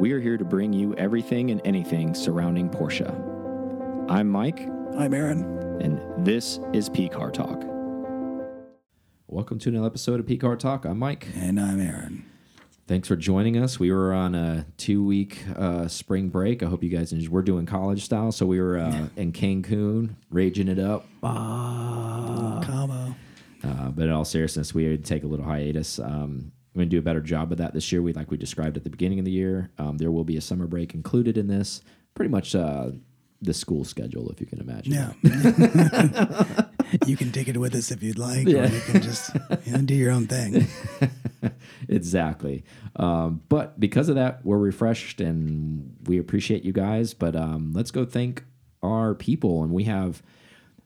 we are here to bring you everything and anything surrounding Porsche. I'm Mike, I'm Aaron. and this is P Car Talk. Welcome to another episode of P Car Talk. I'm Mike. And I'm Aaron. Thanks for joining us. We were on a two week uh, spring break. I hope you guys enjoyed. We're doing college style, so we were uh, in Cancun, raging it up. Ah. Combo. Uh, but in all seriousness, we would take a little hiatus. Um, we're gonna do a better job of that this year. We like we described at the beginning of the year. Um, there will be a summer break included in this. Pretty much uh, the school schedule, if you can imagine. Yeah. you can take it with us if you'd like, or you can just you know, do your own thing. exactly. Um, but because of that, we're refreshed and we appreciate you guys. But um, let's go thank our people, and we have,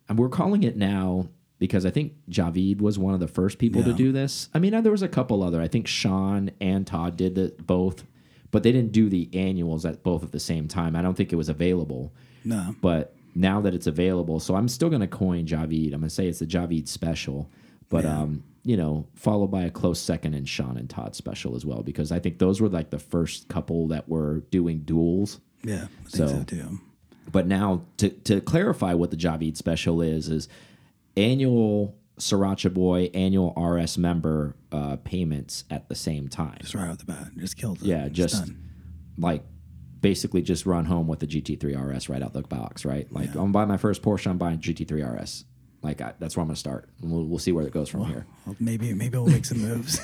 and we're calling it now because I think Javid was one of the first people to do this. I mean, there was a couple other. I think Sean and Todd did it both, but they didn't do the annuals at both at the same time. I don't think it was available. No. But now that it's available, so I'm still going to coin Javid. I'm going to say it's the Javid special, but um, you know, followed by a close second in Sean and Todd special as well, because I think those were like the first couple that were doing duels. Yeah. I think So- so, too. But now to to clarify what the Javid special is is annual Sriracha Boy annual RS member uh, payments at the same time. Just right off the bat. Just killed it. Yeah, just like basically just run home with the GT3 RS right out the box, right? Like I'm buying my first Porsche, I'm buying GT3 RS. Like I, that's where I'm gonna start. We'll, we'll see where it goes from here. Well, maybe maybe we'll make some moves.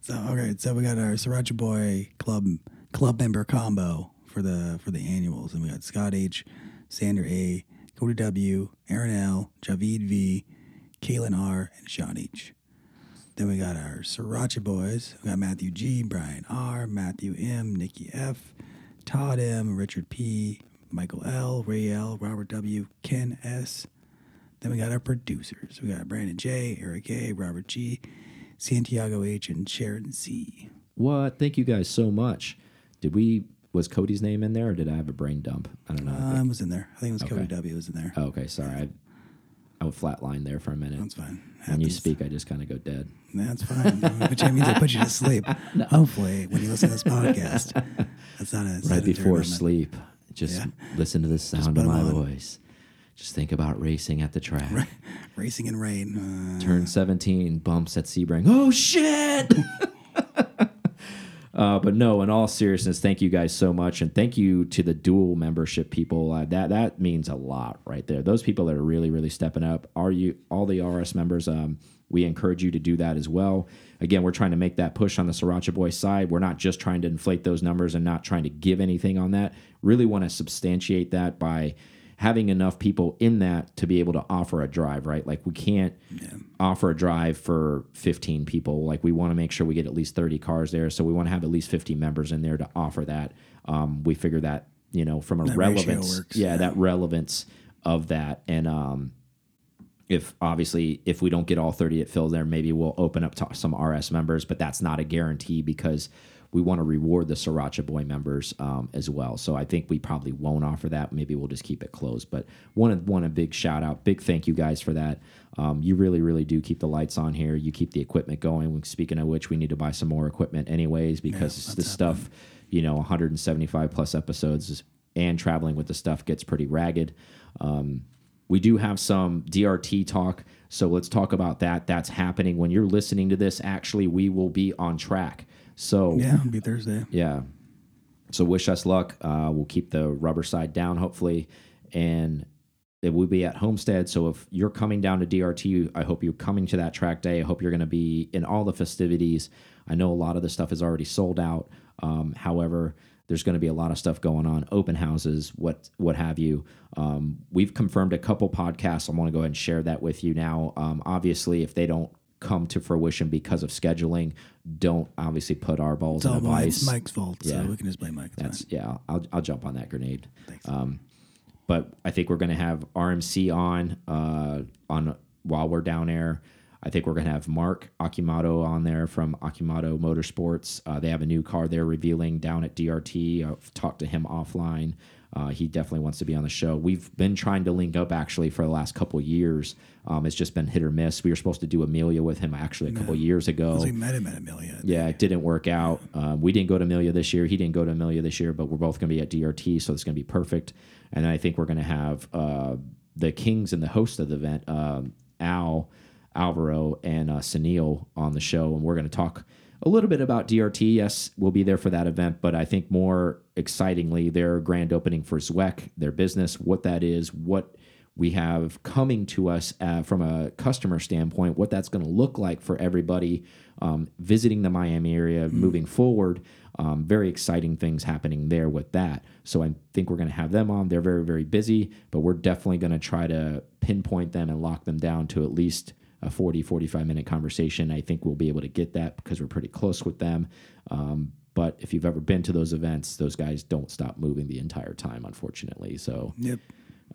so okay, so we got our Sriracha Boy club club member combo for the for the annuals, and we got Scott H, Sander A, Cody W, Aaron L, Javid V, Kalen R, and Sean H. Then we got our Sriracha Boys. We got Matthew G, Brian R, Matthew M, Nikki F, Todd M, Richard P, Michael L, Ray L, Robert W, Ken S. Then we got our producers. We got Brandon J, Eric A, Robert G, Santiago H, and Sharon C. What? Thank you guys so much. Did we? Was Cody's name in there, or did I have a brain dump? I don't know. Um, was in there. I think it was Cody W. was in there. oh, okay, sorry. I I would flatline there for a minute. That's fine. when you speak, I just kind of go dead. That's fine. Which means I put you to sleep. Hopefully, when you listen to this podcast, that's not a right before sleep. Just Yeah. listen to the sound of my on. voice. Just think about racing at the track. Racing in rain. Uh, Turn 17, bumps at Sebring. Oh, shit! uh, but no, in all seriousness, thank you guys so much. And thank you to the dual membership people. Uh, that that means a lot right there. Those people that are really, really stepping up. Are you all the RS members? Um, we encourage you to do that as well. Again, we're trying to make that push on the Sriracha Boy side. We're not just trying to inflate those numbers and not trying to give anything on that. Really want to substantiate that by having enough people in that to be able to offer a drive, right? Like we can't offer a drive for 15 people. Like we want to make sure we get at least 30 cars there. So we want to have at least 50 members in there to offer that. Um, we figure that, you know, from a That relevance, works, yeah, yeah. that relevance of that. And, um, if obviously if we don't get all 30 at fill there maybe we'll open up to some rs members but that's not a guarantee because we want to reward the sriracha boy members um, as well. So i think we probably won't offer that. Maybe we'll just keep it closed. But one one a big shout out big thank you guys for that. Um, you really really do keep the lights on here. You keep the equipment going. Speaking of which we need to buy some more equipment anyways because this stuff you know 175 plus episodes and traveling with the stuff gets pretty ragged. Um, we do have some DRT talk, so let's talk about that. That's happening. When you're listening to this. Actually, we will be on track. So yeah, it'll be Thursday. yeah. So wish us luck. Uh, we'll keep the rubber side down, hopefully, and it will be at Homestead. So if you're coming down to DRT, I hope you're coming to that track day. I hope you're going to be in all the festivities. I know a lot of the stuff is already sold out. Um, however, there's going to be a lot of stuff going on, open houses, what what have you. Um, we've confirmed a couple podcasts. I want to go ahead and share that with you now. Um, obviously, if they don't come to fruition because of scheduling, don't obviously put our balls It's in a vice. it's Mike's fault, Yeah. so we can just blame Mike. That's yeah. I'll I'll jump on that grenade. Thanks. Um, but I think we're going to have RMC on uh, on while we're down there. I think we're going to have Mark Akimato on there from Akimato Motorsports. Uh, they have a new car they're revealing down at DRT. I've talked to him offline. Uh, he definitely wants to be on the show. We've been trying to link up actually for the last couple years. Um, it's just been hit or miss. We were supposed to do Amelia with him actually a couple years ago. We met him at Amelia. Yeah, it didn't work out. Um, we didn't go to Amelia this year. He didn't go to Amelia this year, but we're both going to be at DRT, so it's going to be perfect. And I think we're going to have uh, the Kings and the host of the event, um, Al Alvaro and uh, Sunil, on the show, and we're going to talk a little bit about DRT. Yes, we'll be there for that event, but I think more excitingly, their grand opening for Zweck, their business, what that is, what we have coming to us uh, from a customer standpoint, what that's going to look like for everybody um, visiting the Miami area moving forward. Um, very exciting things happening there with that. So I think we're going to have them on. They're very, very busy, but we're definitely going to try to pinpoint them and lock them down to at least a 40, 45 minute conversation. I think we'll be able to get that because we're pretty close with them. Um, but if you've ever been to those events, those guys don't stop moving the entire time, unfortunately. So Yep.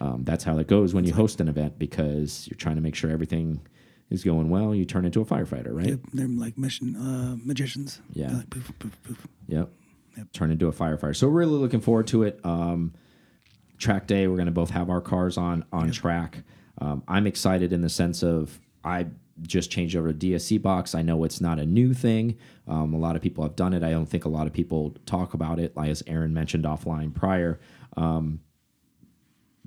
um, that's how that goes when you host an event because you're trying to make sure everything is going well. You turn into a firefighter, right? Yep. They're like mission uh, magicians. Yeah. Like poof, poof, poof. Yep. Turn into a firefighter. So we're really looking forward to it. Um, track day, we're going to both have our cars on on track. Um, I'm excited in the sense of I just changed over to DSC box. I know it's not a new thing. Um, a lot of people have done it. I don't think a lot of people talk about it, as Aaron mentioned offline prior. Um,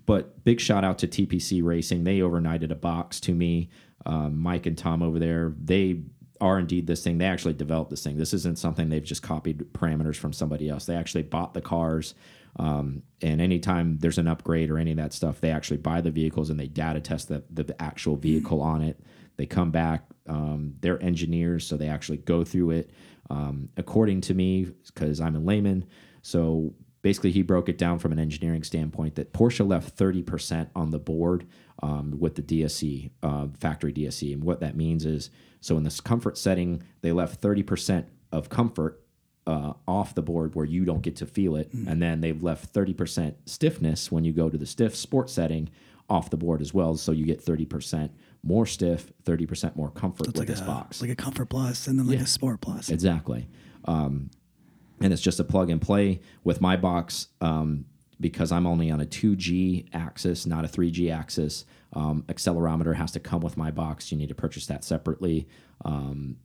but big shout out to TPC Racing. They overnighted a box to me. Um, Mike and Tom over there, they are indeed this thing. They actually developed this thing. This isn't something they've just copied parameters from somebody else. They actually bought the cars. Um, and anytime there's an upgrade or any of that stuff, they actually buy the vehicles and they data test the, the actual vehicle on it. They come back. Um, they're engineers, so they actually go through it. Um, according to me, because I'm a layman, so basically he broke it down from an engineering standpoint that Porsche left 30% on the board um, with the DSC, uh, factory DSC. And what that means is so in this comfort setting, they left 30% of comfort uh, off the board where you don't get to feel it. And then they've left 30% stiffness when you go to the stiff sport setting off the board as well. So you get 30% more stiff, 30% more comfort with Like this a, box. like a Comfort Plus and then like Yeah. a Sport Plus. Exactly. Um, and it's just a plug and play with my box um, because I'm only on a 2G axis, not a 3G axis. Um, accelerometer has to come with my box. You need to purchase that separately um,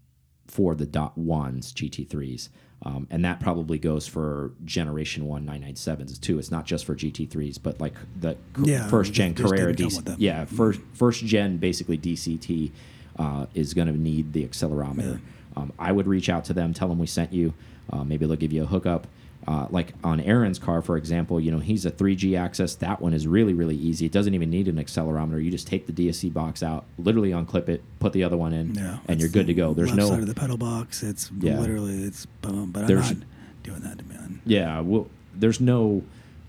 for the dot ones GT3s. Um, and that probably goes for generation one 997s too. It's not just for GT3s, but like the Yeah, first gen Carrera DC, yeah, first first gen basically DCT uh, is going to need the accelerometer. Um, I would reach out to them, tell them we sent you. Uh, maybe they'll give you a hookup. Uh, like on Aaron's car, for example, you know he's a 3G access. That one is really really easy. It doesn't even need an accelerometer. You just take the DSC box out, literally unclip it, put the other one in, Yeah, and you're good to go. There's left no side of the pedal box. It's Yeah. literally it's boom. But I'm not doing that to man. Yeah, well, there's no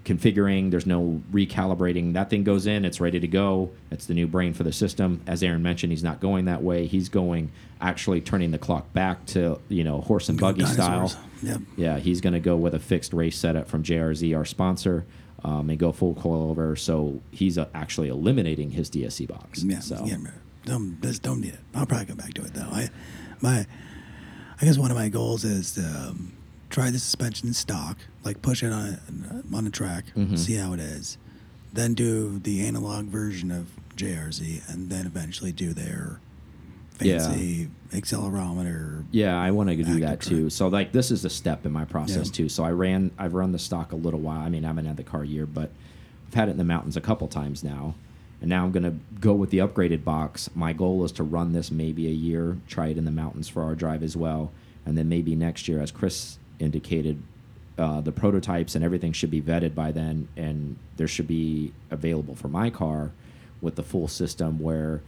configuring, there's no recalibrating. That thing goes in, it's ready to go. It's the new brain for the system. As Aaron mentioned, he's not going that way. He's going actually turning the clock back to you know horse and buggy style. Yep. Yeah, he's going to go with a fixed race setup from JRZ, our sponsor, um, and go full coilover. So he's uh, actually eliminating his DSC box. Yeah, so yeah, don't don't need it. I'll probably come back to it though. I my I guess one of my goals is to um, try the suspension stock, like push it on a, on a track, Mm-hmm. see how it is, then do the analog version of JRZ, and then eventually do their Yeah. fancy accelerometer. Yeah, I want to do that track. too. So like this is a step in my process Yeah. too. So I ran I've run the stock a little while. I mean, I haven't had the car a year, but I've had it in the mountains a couple times now. And now I'm going to go with the upgraded box. My goal is to run this maybe a year, try it in the mountains for our drive as well, and then maybe next year as Chris indicated uh, the prototypes and everything should be vetted by then and there should be available for my car with the full system where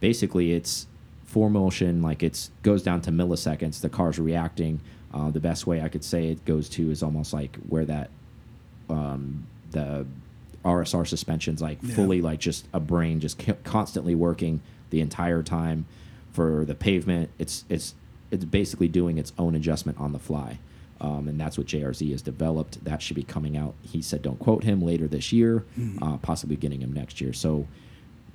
basically it's four motion like it goes down to milliseconds the car's reacting. Uh, the best way i could say it goes to is almost like where that um, the rsr suspensions like Yeah. fully like just a brain just constantly working the entire time for the pavement. It's it's it's basically doing its own adjustment on the fly um, and that's what JRZ has developed. That should be coming out. He said, "Don't quote him later this year, uh, possibly getting him next year." So,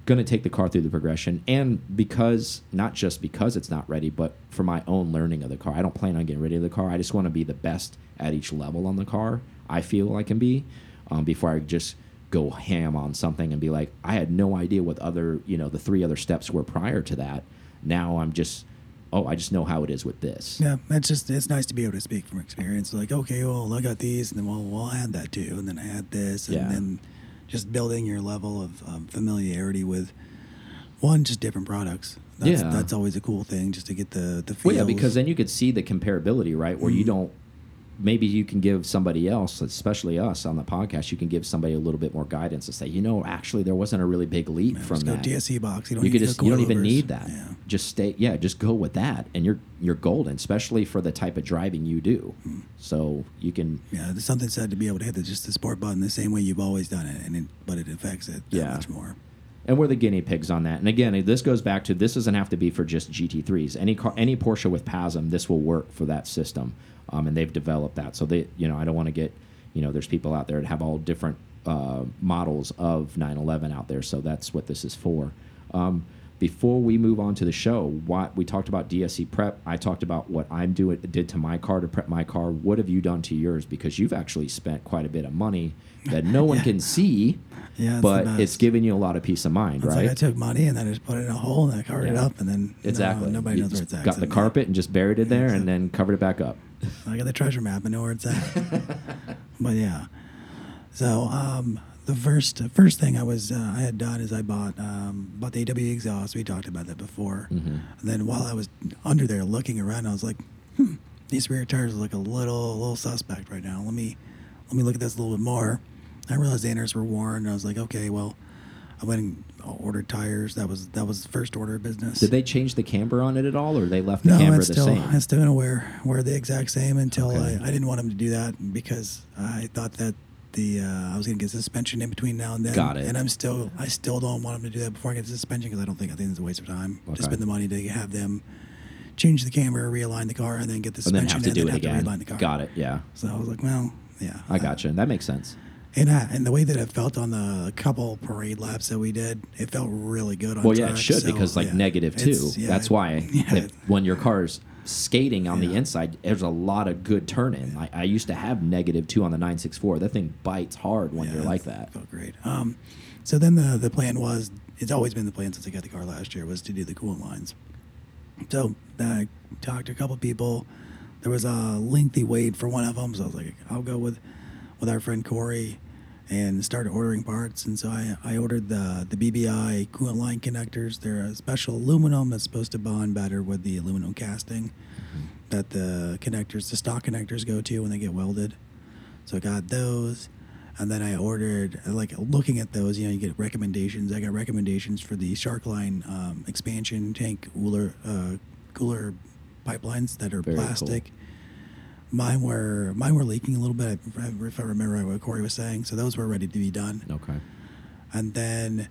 going to take the car through the progression, and because not just because it's not ready, but for my own learning of the car. I don't plan on getting rid of the car. I just want to be the best at each level on the car. I feel I can be. um, before I just go ham on something and be like, I had no idea what other, you know, the three other steps were prior to that. Now I'm just, oh, I just know how it is with this. Yeah, it's just it's nice to be able to speak from experience. Like, okay, well, I got these, and then well, we'll add that too, and then add this, and Yeah. then just building your level of um, familiarity with one, just different products. That's, Yeah. that's always a cool thing, just to get the the feels. Well, yeah, because then you could see the comparability, right? Where Mm-hmm. you don't. Maybe you can give somebody else, especially us on the podcast, you can give somebody a little bit more guidance to say, you know, actually there wasn't a really big leap Yeah, from just go that. DSC box. You don't you just you don't even need that. Yeah. Just stay, yeah, just go with that, and you're you're golden, especially for the type of driving you do. Mm. So you can, Yeah, there's something said to be able to hit the, just the sport button the same way you've always done it, and it, but it affects it that Yeah. much more. and we're the guinea pigs on that. And again, this goes back to this doesn't have to be for just GT3s. Any car, any Porsche with PASM, this will work for that system, um, and they've developed that. So they, you know, I don't want to get, you know, there's people out there that have all different uh, models of 911 out there. So that's what this is for. Um, before we move on to the show, what we talked about DSC prep. I talked about what I'm doing did to my car to prep my car. What have you done to yours? Because you've actually spent quite a bit of money that no one Yeah. can see Yeah, but it's giving you a lot of peace of mind, It's right? like I took money and then I just put it in a hole and I covered it up and then no- exactly. nobody You knows where it's at. Got the carpet and just buried it there, and then covered it back up. I got the treasure map and know where it's at. but yeah, so um, the first first thing I was uh, I had done is I bought um, bought the AW exhaust. We talked about that before. Mhm. And then while I was under there looking around, I was like, hmm, these rear tires look a little little suspect right now. Let me let me look at this a little bit more. I realized the inners were worn. And I was like, okay, well, I went and ordered tires. That was that was the first order of business. Did they change the camber on it at all, or they left the No, camber the still same? it's still gonna wear wear the exact same until Okay. I, I didn't want him to do that because I thought that the uh, I was gonna get suspension in between now and then. Got it. And I'm still I still don't want him to do that before I get the suspension because I don't think I think it's a waste of time Okay. to spend the money to have them change the camera, realign the car, and then get the suspension and then have to in, do and it then have again. to realign the car. Got it. Yeah, So I was like, well, yeah, I got you. That makes sense. And I, and the way that it felt on the couple parade laps that we did, it felt really good on the car. Well, yeah, track, it should so, because like yeah, negative two. yeah, That's why yeah, when your car's skating on the inside, there's a lot of good turn in. I, I used to have negative two on the 964. That thing bites hard when you're like that. Felt great. Um, so then the the plan was it's always been the plan since I got the car last year was to do the coolant lines. So I talked to a couple people. There was a lengthy wait for one of them, so I was like, I'll go with with our friend Corey and started ordering parts. And so I, I ordered the the BBI coolant line connectors. They're a special aluminum that's supposed to bond better with the aluminum casting that the connectors, the stock connectors, go to when they get welded. So I got those, and then I ordered like looking at those. You know, you get recommendations. I got recommendations for the Sharkline um, expansion tank cooler uh, cooler pipelines that are Very cool. Mine were mine were leaking a little bit. If I- remember right what Corey was saying, so those were ready to be done. Okay. And then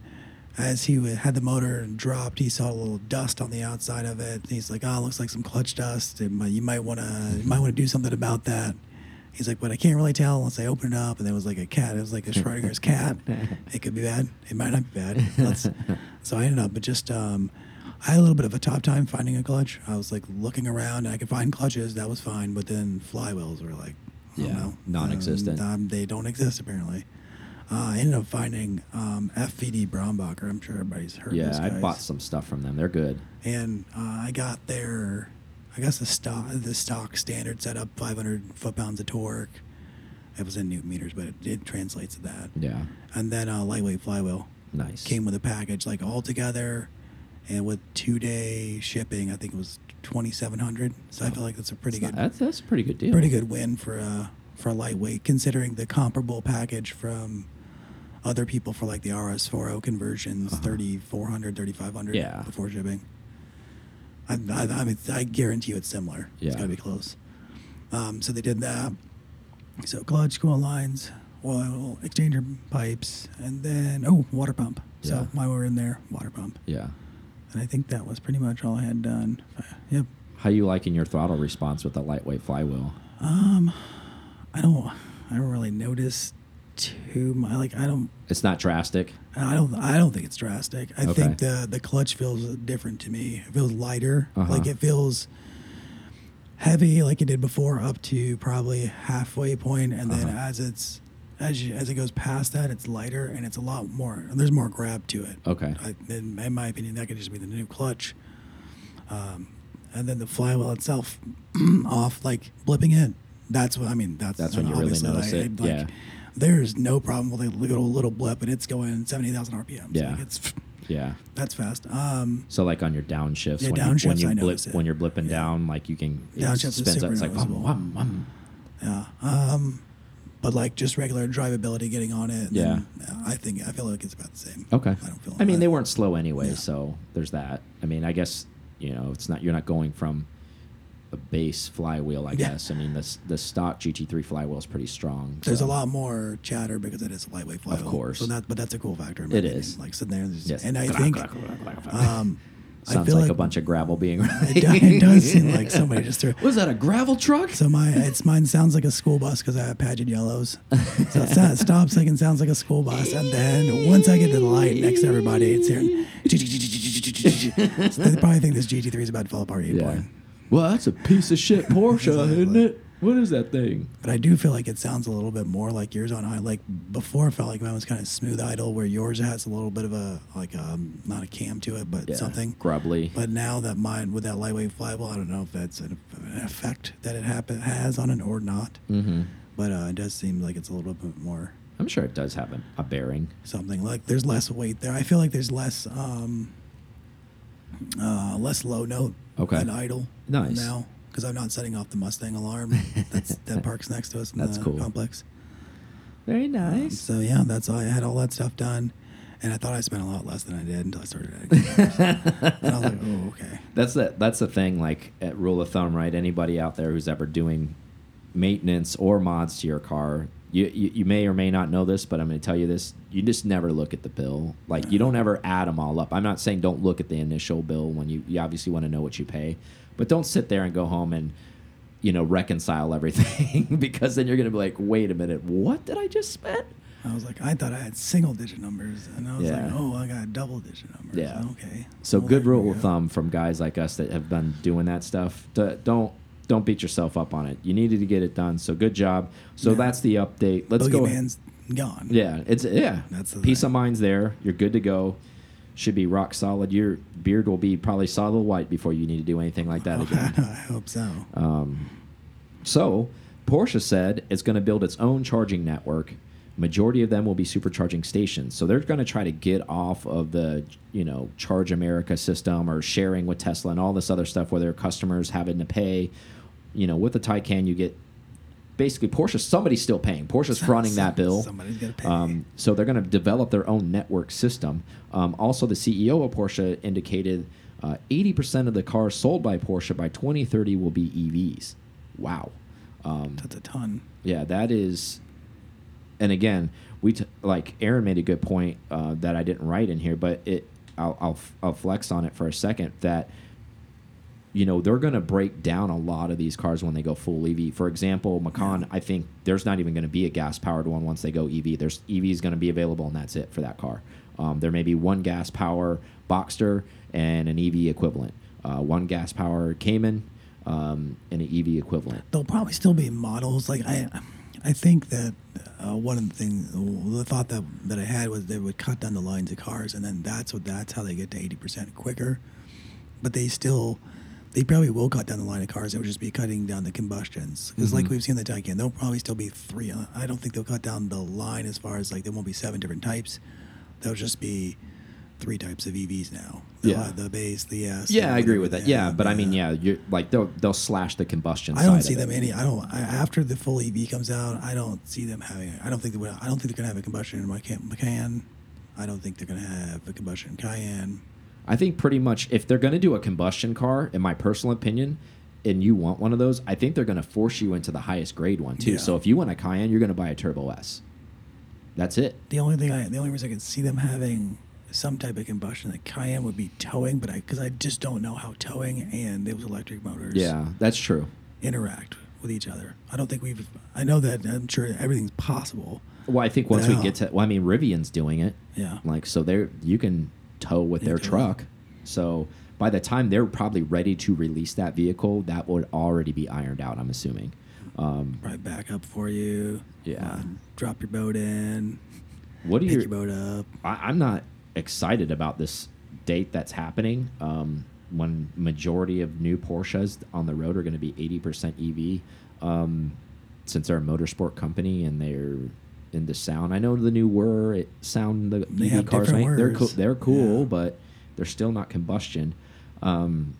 as he had the motor dropped, he saw a little dust on the outside of it. He's like, "Oh, it looks like some clutch dust. It might, you might want to, you might want to do something about that." He's like, "But I can't really tell unless I open it up." And there was like a cat. It was like a Schrodinger's cat. It could be bad. It might not be bad. Let's, so I ended up, but just um, I had a little bit of a tough time finding a clutch. I was like looking around, and I could find clutches. That was fine, but then flywheels were like, I Yeah, know, non-existent. Um, um, they don't exist apparently. Uh, I ended up finding um, FVD Brombacher. I'm sure everybody's heard. Yeah, I bought some stuff from them. They're good. and uh, I got their, I guess the stock, the stock standard setup, 500 foot pounds of torque. It was in newton meters, but it, it translates to that. Yeah. And then a lightweight flywheel Nice. came with a package, like all together, and with two day shipping, I think it was 2,700. So I feel like that's a pretty It's not- good, That's that's a pretty good deal. pretty good win for a for a lightweight, considering the comparable package from other people for like the RS40 conversions, Uh-huh. 3,400, 3,500 Yeah. before shipping. I, I, I mean, I guarantee you it's similar. Yeah. It's got to be close. Um, so they did that. So clutch, coolant lines, oil, exchanger pipes, and then, oh, water pump. So Yeah. while we were in there, water pump. Yeah. And I think that was pretty much all I had done. Uh, Yep. How you liking your throttle response with the lightweight flywheel? Um, I don't, I don't really notice too much. Like I don't, It's not drastic. I don't, I don't think it's drastic. I Okay. think the the clutch feels different to me. It feels lighter. Uh-huh. Like it feels heavy, like it did before, up to probably halfway point, and then Uh-huh. as it's as you, as it goes past that, it's lighter and it's a lot more. There's more grab to it. Okay. I, in, in my opinion, that could just be the new clutch. Um, and then the flywheel itself off, like blipping in. That's what I mean. That's That's when you really notice it, like, yeah. There's no problem with a little little blip, and it's going seventy thousand RPMs. Yeah. Like it's Yeah. that's fast. Um, So like on your downshifts, Yeah, when, downshifts, you, when you I blip, when you're blipping down, like you can it Downshifts is spins up. It's like wum, wum, wum. yeah. Um, but like just regular drivability, getting on it. Yeah. I think I feel like it's about the same. Okay. I don't feel. I mean, I- they weren't slow anyway, Yeah. so there's that. I mean, I guess you know it's not you're not going from a base flywheel. I Yeah. guess. I mean, this the stock GT3 flywheel is pretty strong. There's a lot more chatter because it is a lightweight flywheel. Of course. So that, but that's a cool factor. In my It opinion. is. Like sitting there, and, just- Yes. and I think um, I Sounds like, like a bunch of gravel being. It, do- it does seem like somebody just threw. Was that a gravel truck? So my it's mine sounds like a school bus because I have Pagid Yellows. So it sounds, stops like it sounds like a school bus, and then once I get to the light next to everybody, it's here. So they probably think this GT3 is about to fall apart at any yeah. point. Well, that's a piece of shit Porsche, isn't it? What is that thing? But I do feel like it sounds a little bit more like yours on high. Like before, it felt like mine was kind of smooth idle, where yours has a little bit of a like um not a cam to it, but Yeah. something. Grubbly. But now that mine with that lightweight flywheel, I don't know if that's an, an effect that it happen, has on it or not. mm-hmm. But uh, it does seem like it's a little bit more I'm sure it does have a, a bearing. something like there's less weight there. I feel like there's less um uh less low note Okay. than idle Nice. now because I'm not setting off the Mustang alarm that's that parks next to us in That's the cool. complex. Very Um, nice. so yeah, that's all. I had all that stuff done, and I thought I spent a lot less than I did until I started adding. cars. and I was like, oh okay. That's the that's the thing. Like at rule of thumb, right? Anybody out there who's ever doing maintenance or mods to your car, you you, you may or may not know this, but I'm going to tell you this: you just never look at the bill. Like you don't ever add them all up. I'm not saying don't look at the initial bill when you you obviously want to know what you pay, but don't sit there and go home and you know reconcile everything because then you're going to be like, wait a minute, what did I just spend? I was like, I thought I had single digit numbers, and I was Yeah. like, oh, I got double digit numbers. Yeah. Okay. So Well, good rule of thumb from guys like us that have been doing that stuff. to- don't don't beat yourself up on it. You needed to get it done. So good job. So Yeah. that's the update. Let's go. Boogeyman's gone. Yeah, it's yeah. That's the peace thing. of mind's there. You're good to go. Should be rock solid. Your beard will be probably solid white before you need to do anything like that again. I hope so. Um, so Porsche said it's going to build its own charging network. Majority of them will be supercharging stations. So they're going to try to get off of the you know Charge America system or sharing with Tesla and all this other stuff where their customers having to pay. You know, with the Taycan, you get basically Porsche. Somebody's still paying. Porsche's fronting that bill. Somebody's to pay. Um, so they're going to develop their own network system. Um, also, the CEO of Porsche indicated 80% of the cars sold by Porsche by 2030 will be EVs. Wow. Um, That's a ton. yeah, that is. And again, we t like Aaron made a good point uh, that I didn't write in here, but it I'll, I'll I'll flex on it for a second that you know they're going to break down a lot of these cars when they go full EV. For example, Macan, I think there's not even going to be a gas powered one once they go EV. There's EV is going to be available, and that's it for that car. Um, there may be one gas power Boxster and an EV equivalent, uh, one gas power Cayman, um, and an EV equivalent. There'll probably still be models. Like I, I think that uh, one of the things, the thought that that I had was they would cut down the lines of cars, and then that's what that's how they get to eighty percent quicker. But they still, they probably will cut down the line of cars. It would just be cutting down the combustions because, like Mhm. we've seen the Taycan, there'll probably still be three. uh, I don't think they'll cut down the line as far as like there won't be seven different types. There'll just be three types of EVs now. They'll Yeah. the base, the S. Yeah, I agree with that. Yeah, have, but I mean, yeah, you're like they'll they'll slash the combustion. I don't see them it. any. I don't. I, after the full EV comes out, I don't see them having. I don't think they would. I don't think they're gonna have a combustion in my. Macan. I don't think they're gonna have a combustion Cayenne. I think pretty much if they're going to do a combustion car, in my personal opinion, and you want one of those, I think they're going to force you into the highest grade one too. Yeah. So if you want a Cayenne, you're going to buy a Turbo S. That's it. The only thing I, the only reason I can see them having some type of combustion, like Cayenne would be towing, but I because I just don't know how towing and those electric motors Yeah, that's true. interact with each other. I don't think we've. I know that I'm sure everything's possible. Well, I think once we get uh, to, well, I mean, Rivian's doing it. Yeah. Like so, they're you can tow with their can truck. So by the time they're probably ready to release that vehicle, that would already be ironed out. I'm assuming. Right back up for you. Yeah. uh, drop your boat in. What do Pick you? your boat up. I, I'm not excited about this date that's happening. Um, when majority of new Porsches on the road are going to be 80% EV, um, since they're a motorsport company and they're into sound. I know the new Were it sound the They EV cars make they're cool. They're cool, Yeah. but they're still not combustion. Um,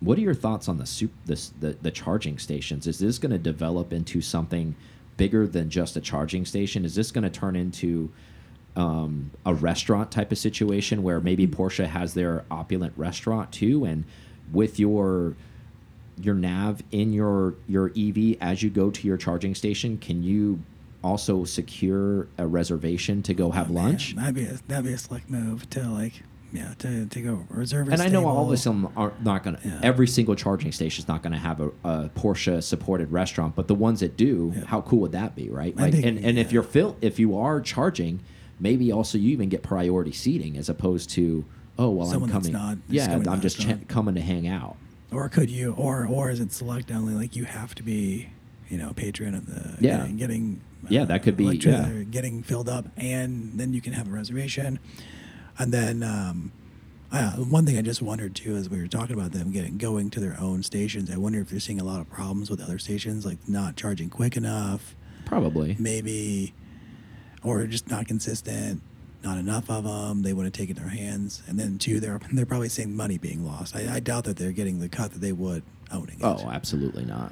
what are your thoughts on the soup, this, the the charging stations? Is this going to develop into something bigger than just a charging station? Is this going to turn into um, a restaurant type of situation where maybe Porsche has their opulent restaurant too, and with your your nav in your your EV as you go to your charging station, can you also secure a reservation to go have Oh, lunch? Man, that'd be a, that'd be a slick move to like yeah to to go reserve. a And I know all stable. of them are not going to. Yeah. Every single charging station is not going to have a, a Porsche supported restaurant, but the ones that do, how cool would that be, right? I Like, think- and and if you're fill, if you are charging, maybe also you even get priority seating as opposed to oh well Someone I'm coming. not- yeah, coming I'm just ch coming to hang out. Or could you, or or is it select only? Like you have to be, you know, patron of the Yeah. getting, getting Yeah, that could be- yeah. getting filled up, and then you can have a reservation, and then um, uh, one thing I just wondered too, as we were talking about them getting going to their own stations, I wonder if they're seeing a lot of problems with other stations, like not charging quick enough, Probably. maybe, or just not consistent. Not enough of them. They want to take it in their hands, and then two, they're they're probably seeing money being lost. I, I doubt that they're getting the cut that they would owning it. Oh, absolutely not.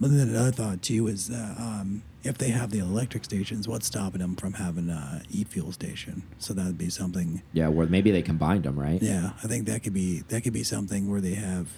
But then another thought too is uh, um, if they have the electric stations, what's stopping them from having a e-fuel station? So that would be something. Yeah, where maybe they combined them, right? Yeah, I think that could be that could be something where they have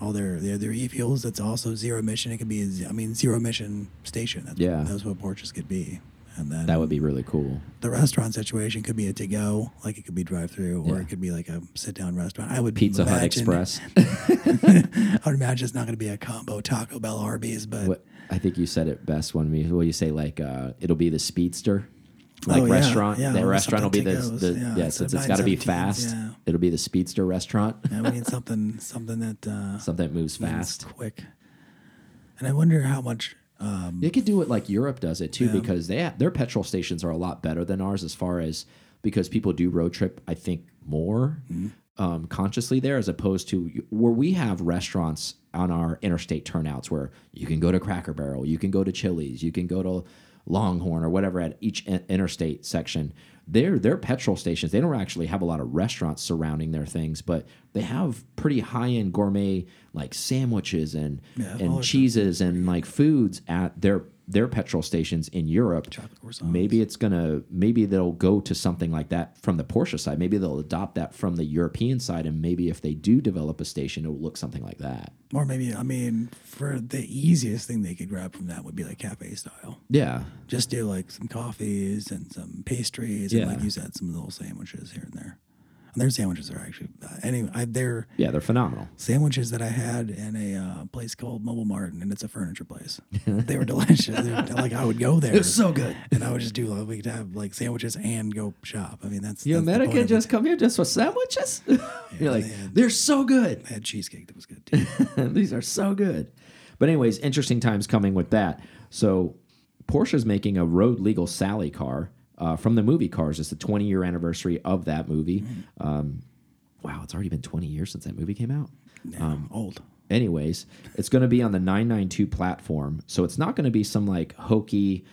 all their their, their e-fuels. That's also zero emission. It could be a, I mean zero emission station. That's Yeah. what, that's what Porsches could be. And then That would be really cool. the restaurant situation could be a to go, like it could be drive through, or Yeah. it could be like a sit down restaurant. I would Pizza Hut Express. I would imagine it's not going to be a combo Taco Bell Arby's, but what I think you said it best when we well you say like uh, it'll be the speedster. Like Oh, yeah, restaurant, yeah, the or restaurant will be the, the yeah, yeah, since it's got to be fast. It'll be the speedster restaurant. Yeah, we need something something that uh, Something that moves moves fast. quick. And I wonder how much. Um, They could do it like Europe does it too, Yeah. because they have, their petrol stations are a lot better than ours as far as because people do road trip. I think more Mm-hmm. um, consciously there as opposed to where we have restaurants on our interstate turnouts where you can go to Cracker Barrel, you can go to Chili's, you can go to Longhorn or whatever at each interstate section. they're, they're petrol stations they don't actually have a lot of restaurants surrounding their things, but they have pretty high end gourmet like sandwiches and Yeah, and cheeses and like foods at their their petrol stations in Europe. Maybe it's gonna maybe they'll go to something like that from the Porsche side. Maybe they'll adopt that from the European side, and maybe if they do develop a station, it will look something like that. or maybe I mean, for the easiest thing they could grab from that would be like cafe style. Yeah, Just do like some coffees and some pastries, Yeah. and like you said, some little sandwiches here and there. And their sandwiches are actually uh, anyway. I, they're yeah, they're phenomenal. sandwiches that I had in a uh, place called Möbel Martin, and it's a furniture place. they were delicious. They were, like I would go there. so good. and I would just do like we could have like sandwiches and go shop. I mean that's You that's American just come here just for sandwiches? You're like, they had- they're so good. I had cheesecake that was good too. These are so good. But anyways, interesting times coming with that. So Porsche's making a road legal Sally car uh, from the movie Cars. It's the 20 year anniversary of that movie. Um, wow, it's already been 20 years since that movie came out. Um, old. Anyways, it's going to be on the 992 platform, so it's not going to be some like hokey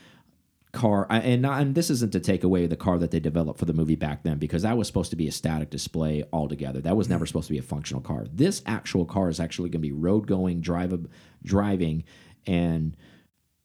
car. And not, and this isn't to take away the car that they developed for the movie back then, because that was supposed to be a static display altogether. That was never supposed to be a functional car. This actual car is actually going to be road going, drive driving, and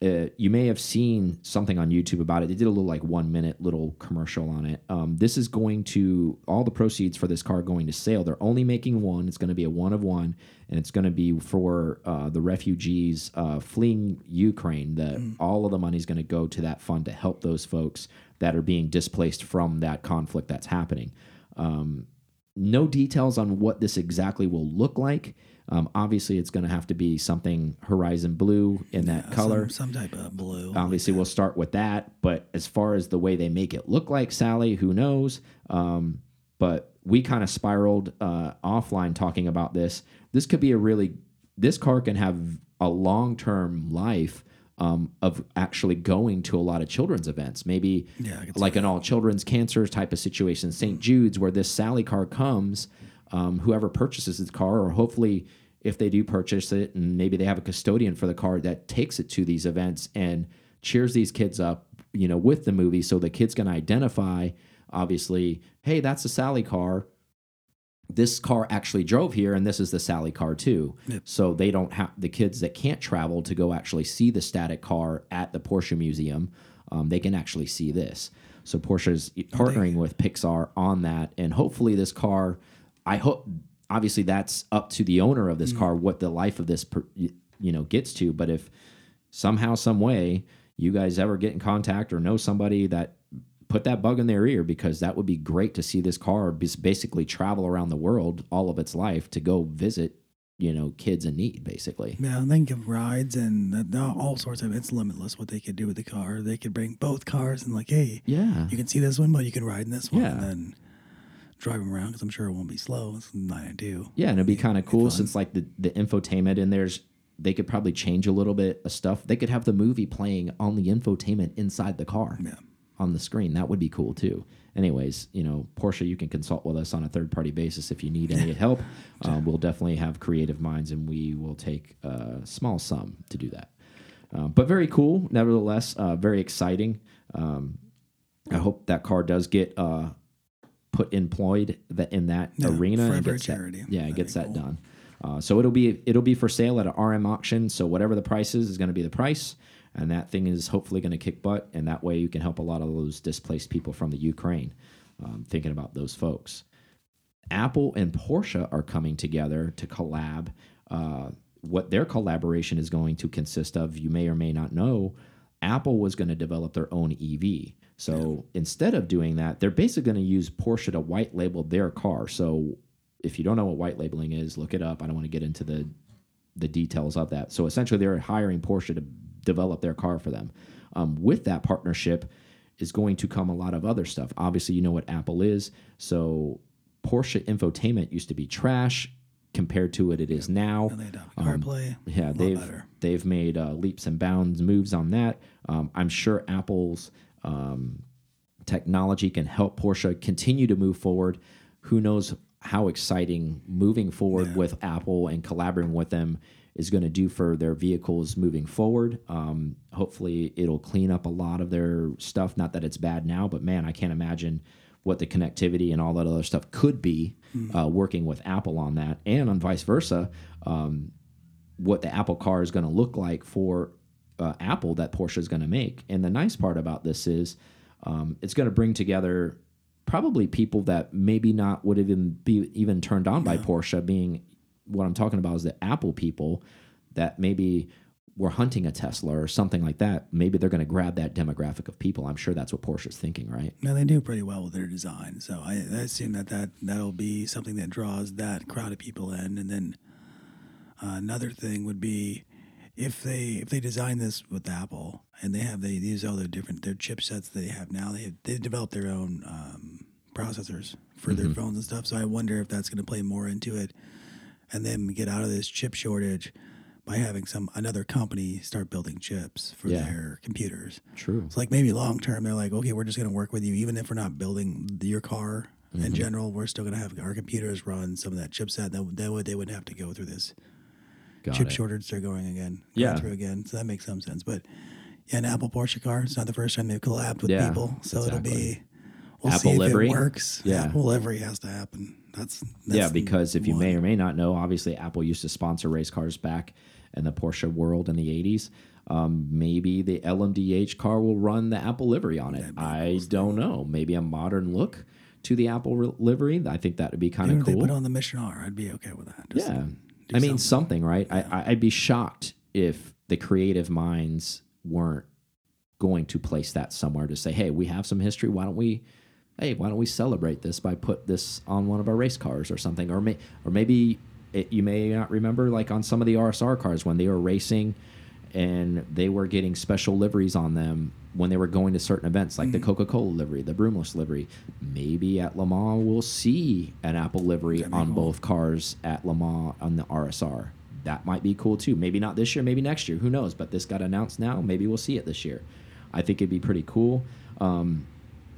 uh, you may have seen something on YouTube about it. They did a little like one minute little commercial on it. Um, this is going to all the proceeds for this car going to sale. They're only making one. It's going to be a one of one, and it's going to be for uh, the refugees uh, fleeing Ukraine. The all of the money is going to go to that fund to help those folks that are being displaced from that conflict that's happening. Um, no details on what this exactly will look like. Um, obviously, it's going to have to be something horizon blue in that color. Some, some type of blue. Obviously, we'll start with that. But as far as the way they make it look like Sally, who knows? Um, but we kind of spiraled uh, offline talking about this. This could be a really this car can have a long term life um, of actually going to a lot of children's events. Maybe Yeah, I could see like an all children's cancer type of situation, St. Jude's, where this Sally car comes. Um, whoever purchases this car, or hopefully if they do purchase it, and maybe they have a custodian for the car that takes it to these events and cheers these kids up, you know, with the movie, so the kids can identify. Obviously, hey, that's a Sally car this car actually drove here and this is the Sally car too. So they don't have the kids that can't travel to go actually see the static car at the Porsche Museum. Um, they can actually see this. So Porsche's partnering with Pixar on that, and hopefully this car. I hope obviously that's up to the owner of this mm-hmm. car what the life of this per, you know gets to. But if somehow, some way, you guys ever get in contact or know somebody that put that bug in their ear because that would be great to see this car bas- basically travel around the world all of its life to go visit you know kids in need basically Yeah, and they can give rides and all sorts of. It's limitless what they could do with the car. They could bring both cars and like, hey, yeah you can see this one, but you can ride in this one, Yeah. and then them around because I'm sure it won't be slow. It's nine and two. yeah and it'd be kind of cool since like the, the infotainment in there's they could probably change a little bit of stuff. They could have the movie playing on the infotainment inside the car Yeah. on the screen. That would be cool too. Anyways you know porsche you can consult with us on a third party basis if you need any help. Um, we'll definitely have creative minds and we will take a small sum to do that. Uh, but very cool nevertheless uh, very exciting. Um, i hope that car does get uh, put employed that in that Yeah, arena and gets that- charity. yeah That'd gets that cool. done. Uh, so it'll be it'll be for sale at an rm auction. So whatever the price is is going to be the price. And that thing is hopefully going to kick butt. And that way you can help a lot of those displaced people from the ukraine um, thinking about those folks. Apple and porsche are coming together to collab uh, what their collaboration is going to consist of. You may or may not know apple was going to develop their own ev so instead of doing that they're basically going to use porsche to white label their car so if you don't know what white labeling is look it up i don't want to get into the the details of that. So essentially, they're hiring Porsche to develop their car for them. Um, with that partnership is going to come a lot of other stuff. Obviously, you know what Apple is. So Porsche infotainment used to be trash compared to what it is now. And they adopt CarPlay. Yeah, they've better. they've made uh, leaps and bounds moves on that. Um, I'm sure Apple's um, technology can help Porsche continue to move forward. Who knows how exciting moving forward with Apple and collaborating with them is going to do for their vehicles moving forward. Um, hopefully, it'll clean up a lot of their stuff. Not that it's bad now, but man, I can't imagine what the connectivity and all that other stuff could be uh, working with Apple on that, and on vice versa. Um, what the Apple car is going to look like for uh, Apple that Porsche is going to make. And the nice part about this is um, it's going to bring together probably people that maybe not would even be even turned on by Porsche. Being what I'm talking about is the Apple people that maybe were hunting a Tesla or something like that. Maybe they're going to grab that demographic of people. I'm sure that's what Porsche's thinking, right? Now they do pretty well with their design, so I, I assume that, that that'll be something that draws that crowd of people in. And then uh, another thing would be if they if they design this with Apple and they have they use all their different their chipsets they have now they have, they develop their own um, processors for their phones and stuff. So I wonder if that's going to play more into it, and then get out of this chip shortage by having some another company start building chips for Yeah. their computers. True. It's like maybe long term, they're like, okay, we're just going to work with you, even if we're not building your car Mm-hmm. in general. We're still going to have our computers run some of that chipset. That that would they wouldn't have to go through this Got chip it. shortage. They're going again, going Yeah. through again. So that makes some sense. But yeah, an Apple Porsche car. It's not the first time they've collabed with Yeah, people, so it'll be. We'll Apple see livery? if it works. Yeah. Apple livery has to happen. That's, that's yeah, because if you may or may not know, obviously Apple used to sponsor race cars back in the Porsche world in the 80s. Um, maybe the LMDH car will run the Apple livery on it. I don't know. Maybe a modern look to the Apple livery. I think that would be kind of if they cool. put on the Mission R, I'd be okay with that. Just yeah. I mean, something, right? I I, I'd be shocked if the creative minds weren't going to place that somewhere to say, hey, we have some history. Why don't we hey, why don't we celebrate this by put this on one of our race cars or something? Or may, or maybe it, you may not remember, like on some of the RSR cars when they were racing and they were getting special liveries on them when they were going to certain events, like the Coca Cola livery, the Brumos livery. Maybe at Le Mans we'll see an Apple livery on both cars at Le Mans on the RSR. that might be cool too. Maybe not this year, maybe next year. Who knows? But this got announced now. Maybe we'll see it this year. I think it'd be pretty cool. Um,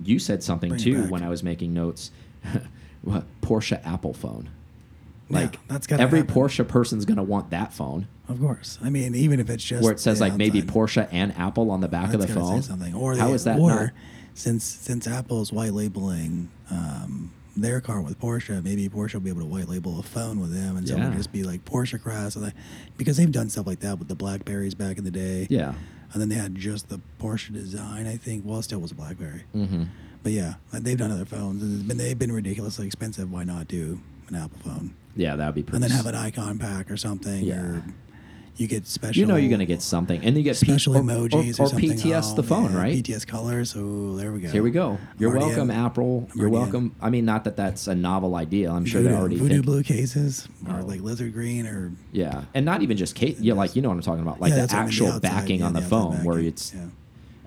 you said something Bring too when I was making notes. what Porsche Apple phone? Yeah, Like that's gotta every happen. Porsche person's gonna want that phone Of course. I mean, even if it's just where it says like maybe Porsche and Apple on the back of the phone. Something. Or How they, is that Or not? since since Apple's white labeling um, their car with Porsche, maybe Porsche will be able to white label a phone with them, and so Yeah. it'll just be like Porsche Cross, or like, because they've done stuff like that with the Blackberries back in the day. Yeah. And then they had just the Porsche design, I think. Well, it still was a BlackBerry. Mm-hmm. But yeah, they've done other phones, and been, they've been ridiculously expensive. Why not do an Apple phone? Yeah, that would be pretty. And then have an icon pack or something, Yeah. or you get special. You know you're gonna get something, and you get special or- emojis or, or, or something. PTS Oh, the phone, right? PTS colors. Oh, there we go. Here we go. You're welcome. Apple. I'm You're welcome. I mean, not that that's a novel idea. I'm sure Voodoo, they're already voodoo thinking. blue cases or Oh. like lizard green or Yeah, and not even just case. Yeah, like you know what I'm talking about, like Yeah, the that's I mean, actual outside, backing yeah, on the, outside phone, where it's. yeah.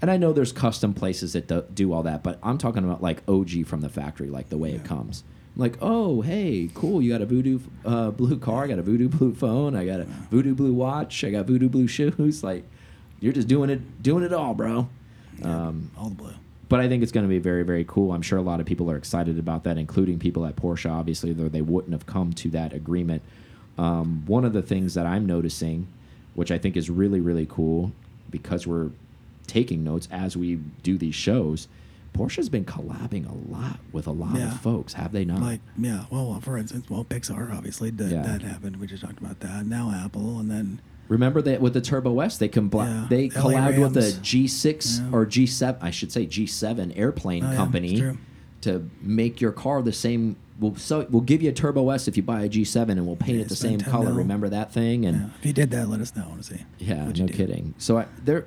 And I know there's custom places that do, do all that, but I'm talking about like OG from the factory, like the way it comes. Like, oh, hey, cool, you got a voodoo uh, blue car, I got a voodoo blue phone, I got a voodoo blue watch, I got voodoo blue shoes. Like, you're just doing it, doing it all, bro. Um, all the blue. but I think it's going to be very, very cool. I'm sure a lot of people are excited about that, including people at Porsche, obviously, though they wouldn't have come to that agreement. Um, one of the things that I'm noticing, which I think is really, really cool, because we're taking notes as we do these shows, Porsche's been collabing a lot with a lot Yeah. of folks, have they not? Like yeah, well, for instance, well, Pixar obviously that, Yeah. that happened. We just talked about that. Now Apple, and then Remember that with the Turbo S, they Yeah. they LA collabed with the Rams. G6 Yeah. or G7, I should say G7 airplane Oh, company true. to make your car the same. We'll so we'll give you a Turbo S if you buy a G7, and we'll paint Yeah, it the same color. Remember that thing? And yeah, if you did that, let us know. I want to see. yeah, no kidding. So I, they're.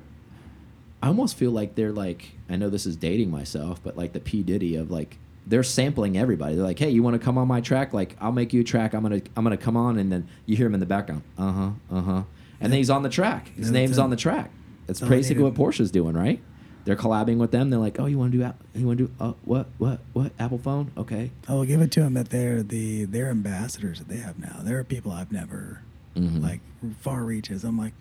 I almost feel like they're like I know this is dating myself, but like the P Diddy of like they're sampling everybody. They're like, hey, you want to come on my track? Like I'll make you a track. I'm gonna I'm gonna come on, and then you hear him in the background. Uh huh. Uh huh. And then he's on the track. His Yeah, name's on the track. That's That's all I basically what. Porsche's doing, right? They're collabing with them. They're like, oh, you want to do? You want to do? Uh, what? What? What? Apple phone? Okay. I will give it to them that they're the they're ambassadors that they have now. There are people I've never Mhm. like far reaches. I'm like,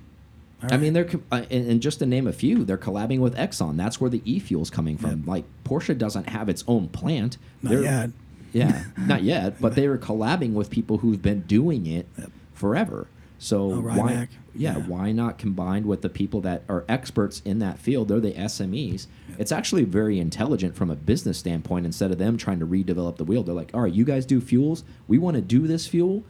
all I mean, right. they're uh, and, and just to name a few, they're collabing with Exxon. That's where the e-fuel's coming from. Yep. Like Porsche doesn't have its own plant. not They're- yet. Yeah, not yet. But they were collabing with people who've been doing it Yep. forever. So Oh, why? Yeah, Yeah. why not combined with the people that are experts in that field? They're the SMEs. Yep. It's actually very intelligent from a business standpoint. Instead of them trying to redevelop the wheel, they're like, "All right, you guys do fuels. We want to do this fuel.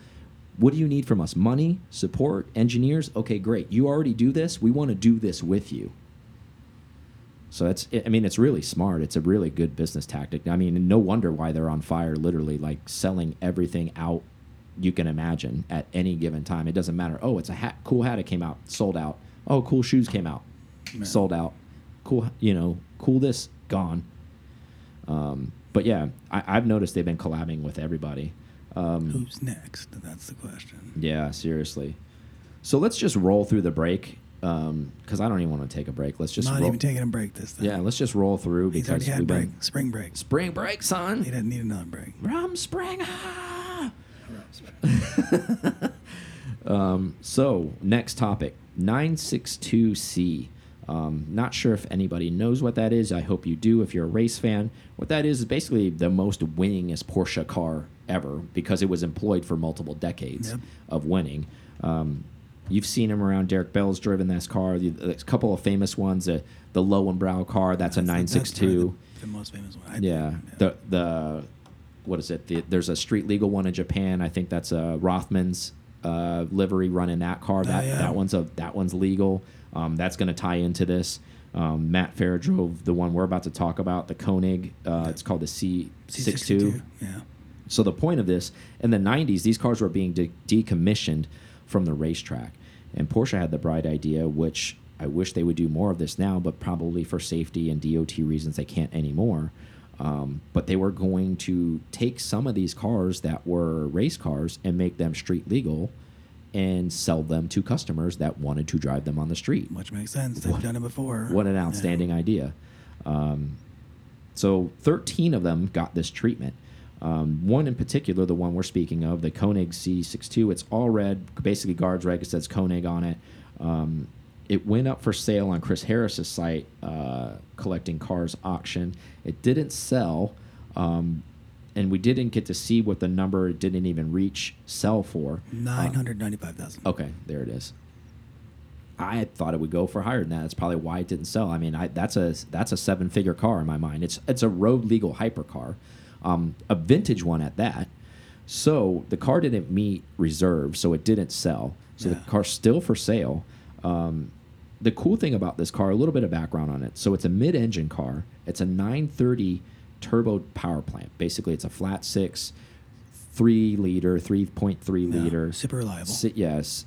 What do you need from us? Money, support, engineers? Okay, great. You already do this. We want to do this with you." So it's, I mean, it's really smart. It's a really good business tactic. I mean, no wonder why they're on fire, literally, like selling everything out you can imagine at any given time. It doesn't matter. Oh, it's a hat, cool hat. It came out, sold out. Oh, cool shoes came out, Yeah. sold out. Cool, you know, cool this, gone. Um, but yeah, I, I've noticed they've been collabing with everybody. Um, Who's next? That's the question. yeah, seriously. So let's just roll through the break because I don't even want to take a break. Let's just Not roll. even taking a break this time. yeah, let's just roll through He's because already had break. been Spring break. spring break, son. He doesn't need another break. Rum spring. ah! Um, so next topic, 962C. Um, not sure if anybody knows what that is. I hope you do if you're a race fan. What that is is basically the most winningest Porsche car ever because it was employed for multiple decades Yep. of winning. Um, you've seen him around. Derek Bell's driven this car. A couple of famous ones. Uh, the brow car. That's, a That's- that's 962. probably The, the most famous one. I Yeah. think. The the what is it? The, there's a street legal one in Japan. I think that's a Rothman's uh, livery running that car. That Oh, yeah. that one's a that one's legal. Um, that's going to tie into this. Um, Matt Farah drove the one we're about to talk about, the Koenig. Uh, it's called the C62. C62. Yeah. So the point of this, in the 90s, these cars were being de decommissioned from the racetrack. And Porsche had the bright idea, which I wish they would do more of this now, but probably for safety and DOT reasons they can't anymore. Um, but they were going to take some of these cars that were race cars and make them street legal and sell them to customers that wanted to drive them on the street. Which makes sense. They've What- done it before. What an Yeah. outstanding idea. Um, so 13 of them got this treatment. Um, one in particular, the one we're speaking of, the Koenig C62, it's all red, basically guards red, It says Koenig on it. Um, it went up for sale on Chris Harris's site, uh, collecting cars auction. It didn't sell, um, and we didn't get to see what the number didn't even reach sell for. Nine hundred ninety-five thousand. Okay, there it is. I thought it would go for higher than that. That's probably why it didn't sell. I mean, I, that's a that's a seven figure car in my mind. It's it's a road legal hypercar, um, a vintage one at that. So the car didn't meet reserve, so it didn't sell. So Yeah. the car's still for sale. Um, the cool thing about this car, a little bit of background on it. So it's a mid-engine car. It's a 930 turbo power plant. Basically, it's a flat six, three liter, 3.3 Yeah, liter, super reliable. Si- yes,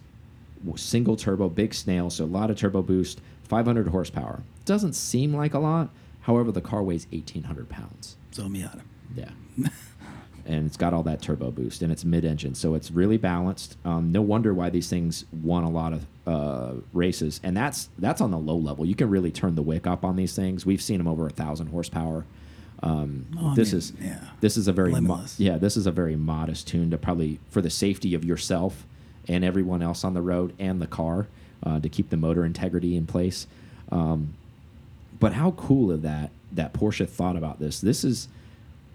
single turbo, big snail, so a lot of turbo boost, 500 horsepower. Doesn't seem like a lot. However, the car weighs 1,800 pounds. So Miata. Yeah. and it's got all that turbo boost and it's mid-engine so it's really balanced um, no wonder why these things won a lot of uh, races and that's that's on the low level you can really turn the wick up on these things we've seen them over a thousand horsepower um, Oh, I this mean, is yeah. this is a very yeah this is a very modest tune to probably for the safety of yourself and everyone else on the road and the car uh, to keep the motor integrity in place um, but how cool of that that Porsche thought about this. This is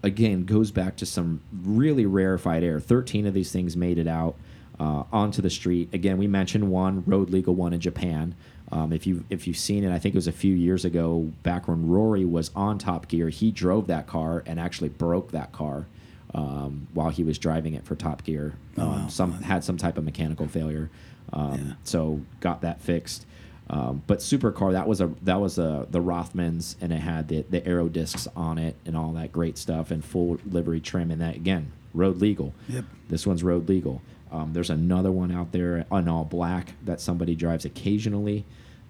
again goes back to some really rarefied air. Thirteen of these things made it out uh, onto the street. Again, we mentioned one road legal one in Japan. Um, if you if you've seen it, I think it was a few years ago back when Rory was on Top Gear. He drove that car and actually broke that car um, while he was driving it for Top Gear. Oh, Um, wow. Some had some type of mechanical failure, um, Yeah. so got that fixed. Um, but supercar that was a that was a the Rothmans and it had the the aero discs on it and all that great stuff and full livery trim and that again road legal. Yep. This one's road legal. Um, there's another one out there on all black that somebody drives occasionally.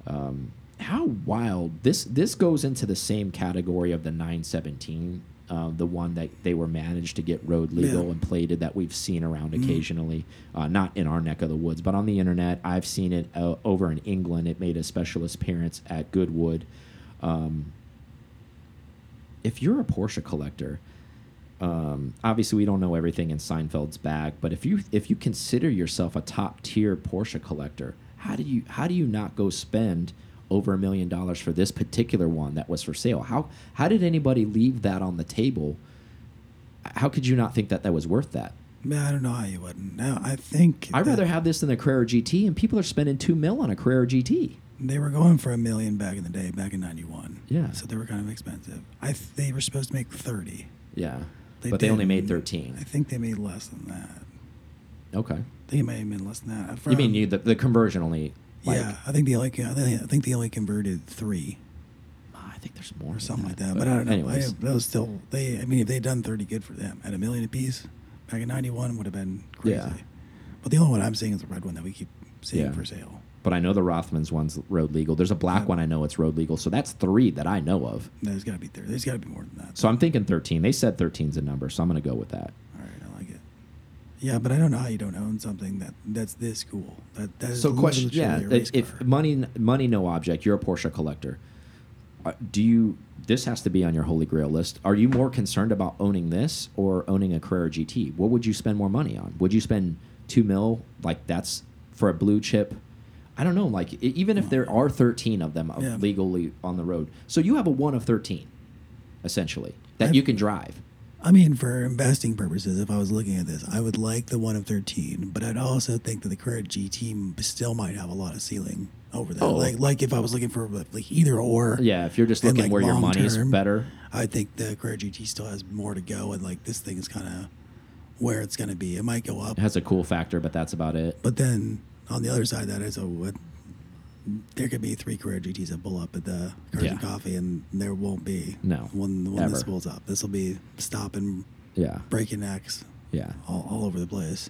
Um, how wild this this goes into the same category of the 917, uh, the one that they were managed to get road legal Yeah. and plated that we've seen around occasionally, uh, not in our neck of the woods, but on the internet. I've seen it uh, over in England. It made a special appearance at Goodwood. Um, if you're a Porsche collector, um, obviously we don't know everything in Seinfeld's bag, but if you if you consider yourself a top tier Porsche collector, how do you how do you not go spend over a million dollars for this particular one that was for sale? How how did anybody leave that on the table? How could you not think that that was worth that? Man, I don't know how you wouldn't. No, I think I'd rather have this than the Carrera GT, and people are spending two mil on a Carrera GT. they were going for a million back in the day, back in '91. Yeah. So they were kind of expensive. I th they were supposed to make thirty. Yeah, They but they only made thirteen. I think they made less than that. Okay, think may have been less than that. you mean you, the the conversion only? Like, yeah, I think they only. I think I think they only converted three ah, I think there's more or something like that. But I don't know. Anyways, I, that was still. They. I mean, if they'd done thirty, good for them. At a million apiece, back in '91 would have been crazy. Yeah. But the only one I'm seeing is the red one that we keep seeing Yeah. for sale. But I know the Rothmans one's road legal. There's a black one I know it's road legal. So that's three that I know of. There's got to be there. There's got to be more than that. So I'm thinking 13. They said 13's a number, so I'm going to go with that. All right, I like it. Yeah, but I don't know how you don't own something that that's this cool. That that is So question, yeah, if car. money money no object, you're a Porsche collector. Uh, do you this has to be on your holy grail list. Are you more concerned about owning this or owning a Carrera GT? What would you spend more money on? Would you spend 2 mil like that's for a blue chip? I don't know, like even if there are 13 of them uh, Yeah. legally on the road. So you have a 1 of 13 essentially that I've- you can drive. I mean, for investing purposes, if I was looking at this, I would like the one of thirteen, but I'd also think that the Carrera GT still might have a lot of ceiling over that. Oh. Like, like if I was looking for like either or. Yeah, if you're just looking like, where your money's term, better. I think the Carrera GT still has more to go, and like this thing is kind of where it's going to be. It might go up, It has a cool factor, but that's about it. but then on the other side, of that is a what. There could be three Carrera GTs that pull up at the Yeah. Coffee, and there won't be No, when when this ever. pulls up. This will be stopping, Yeah. breaking necks, Yeah. all, all over the place.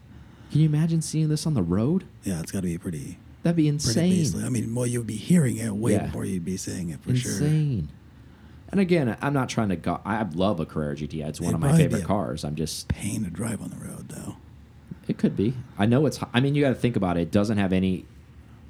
Can you imagine seeing this on the road? Yeah, it's got to be pretty, That'd be pretty insane. beastly. I mean, well, you'd be hearing it way Yeah. before you'd be seeing it for sure. insane. And again, I'm not trying to go. I love a Carrera GT. It's one It'd of my probably be favorite a- cars. I'm just. Pain to drive on the road, though. It could be. I know it's. I mean, you got to think about it. It doesn't have any.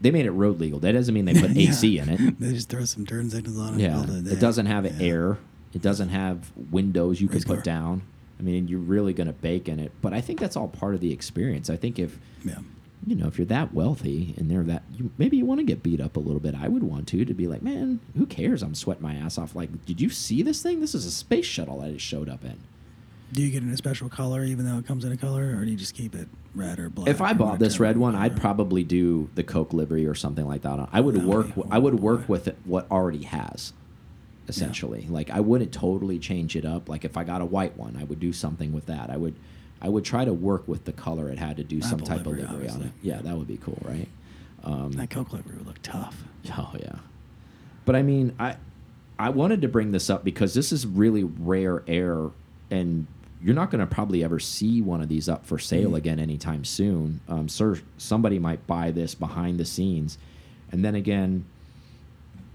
They made it road legal. That doesn't mean they put Yeah. AC in it. They just throw some turn signals on it. Yeah. day. It doesn't have Yeah. air. It doesn't have windows you can put car. down. I mean, you're really going to bake in it. But I think that's all part of the experience. I think if Yeah. you know if you're that wealthy and they're that you, maybe you want to get beat up a little bit. I would want to to be like, man, who cares? I'm sweating my ass off. Like, did you see this thing? This is a space shuttle that it showed up in. Do you get in a special color even though it comes in a color, or do you just keep it red or black? If I bought this red one, I'd probably do the Coke livery or something like that. I would would work. I would work with it, what already has, essentially. Like I wouldn't totally change it up. Like if I got a white one, I would do something with that. I would, I would try to work with the color it had to do some type livery, of livery on it. Yeah, that would be cool, right? Um, that Coke livery would look tough. Oh yeah, but I mean, I I wanted to bring this up because this is really rare air, and you're not going to probably ever see one of these up for sale again anytime soon. Um, sir, somebody might buy this behind the scenes, and then again,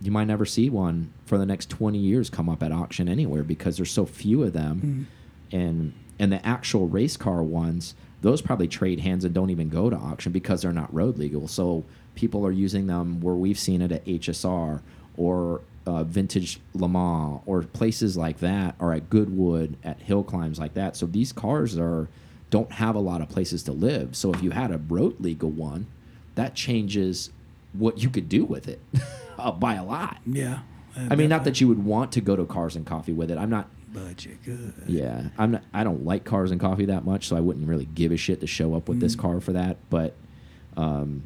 you might never see one for the next 20 years come up at auction anywhere because there's so few of them, and and the actual race car ones. Those probably trade hands and don't even go to auction because they're not road legal. So people are using them where we've seen it at HSR or uh, Vintage Le Mans or places like that, or at Goodwood at hill climbs like that. So these cars are don't have a lot of places to live. So if you had a road legal one, that changes what you could do with it uh, by a lot. Yeah. I mean, not that you would want to go to Cars and Coffee with it. I'm not. But you could. Yeah, I'm not. I don't like Cars and Coffee that much, so I wouldn't really give a shit to show up with this car for that. But um,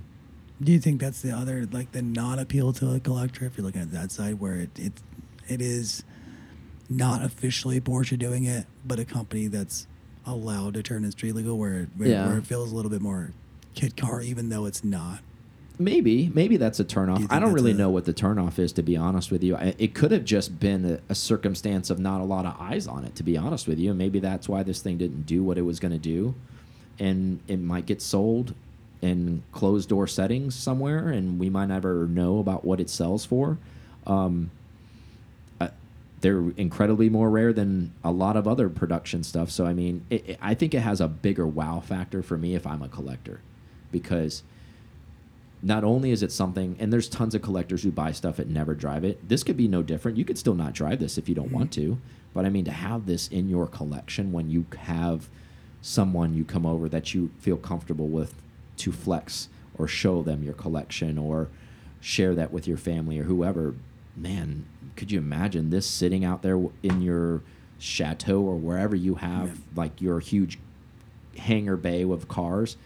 Do you think that's the other, like the non appeal to a collector? If you're looking at that side, where it it, it is not officially Porsche doing it, but a company that's allowed to turn it street legal, where it, where, Yeah. where it feels a little bit more kid car, even though it's not. Maybe, maybe that's a turnoff. Do I don't really a- know what the turnoff is, to be honest with you. I, it could have just been a, a circumstance of not a lot of eyes on it, to be honest with you. And maybe that's why this thing didn't do what it was going to do. And it might get sold in closed door settings somewhere, and we might never know about what it sells for. Um, uh, they're incredibly more rare than a lot of other production stuff. So I mean, it, it- I think it has a bigger wow factor for me if I'm a collector, because not only is it something, and there's tons of collectors who buy stuff and never drive it. This could be no different. You could still not drive this if you don't want to, but I mean to have this in your collection when you have someone you come over that you feel comfortable with to flex or show them your collection or share that with your family or whoever. Man, could you imagine this sitting out there in your chateau or wherever you have like your huge hangar bay of cars?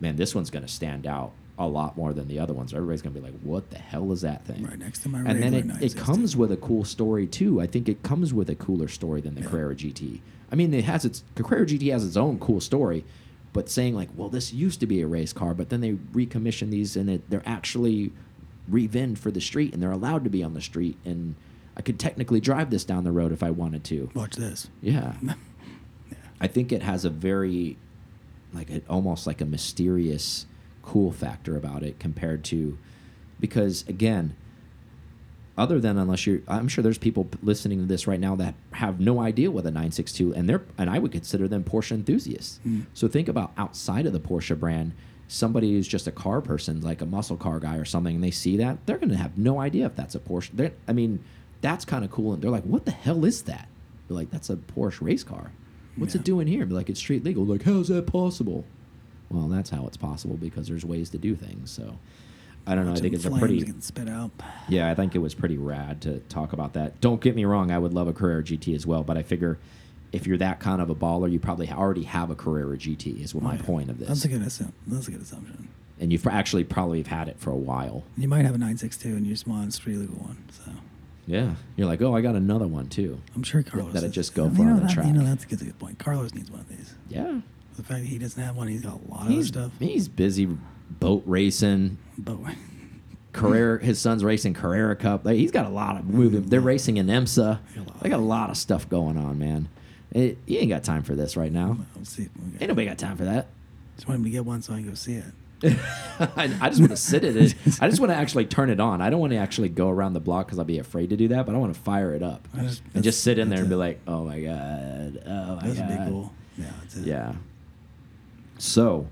Man, this one's going to stand out a lot more than the other ones. Everybody's going to be like, "What the hell is that thing?" Right next to my and then it, it comes with a cool story too. I think it comes with a cooler story than the Yeah. Carrera GT. I mean, it has its Carrera GT has its own cool story, but saying like, well, this used to be a race car, but then they recommission these and it, they're actually revinned for the street and they're allowed to be on the street and I could technically drive this down the road if I wanted to. Watch this. Yeah. I think it has a very, like, a, almost like a mysterious, cool factor about it compared to, because again, other than unless you're, I'm sure there's people listening to this right now that have no idea what a 962, and they're, and I would consider them Porsche enthusiasts. Mm. So think about outside of the Porsche brand, somebody who's just a car person, like a muscle car guy or something, and they see that, they're going to have no idea if that's a Porsche. They're, I mean, that's kind of cool. And they're like, what the hell is that? They're like, that's a Porsche race car. What's Yeah. it doing here? Be like, it's street legal. Like, how's that possible? Well, that's how it's possible because there's ways to do things. So, I don't know. I think it's a pretty, spit out. yeah, I think it was pretty rad to talk about that. Don't get me wrong, I would love a Carrera GT as well, but I figure if you're that kind of a baller, you probably already have a Carrera GT. Is what my point of this, That's a good assumption. That's a good assumption. and you've actually probably have had it for a while. You might have a 962 and you just want a street legal one. So Yeah, you're like, oh, I got another one too. I'm sure Carlos. That'd just go for on the that, track. You know, that's a good, a good point. Carlos needs one of these. Yeah, The fact that he doesn't have one, he's got a lot of he's other stuff. he's busy boat racing. But Carrera, his son's racing Carrera Cup. Like, he's got a lot of moving. They're racing in IMSA. Got a lot. They got a lot of stuff going on, man. It, you ain't got time for this right now. see. Ain't nobody got time for that. just want him to get one so I can go see it. I, I just want to sit in it. I just want to actually turn it on. I don't want to actually go around the block because I'll be afraid to do that. But I want to fire it up I just- and just sit in there that's and be it. like, "Oh my god, oh my That's god." a big goal. Yeah, that's it. Yeah. So,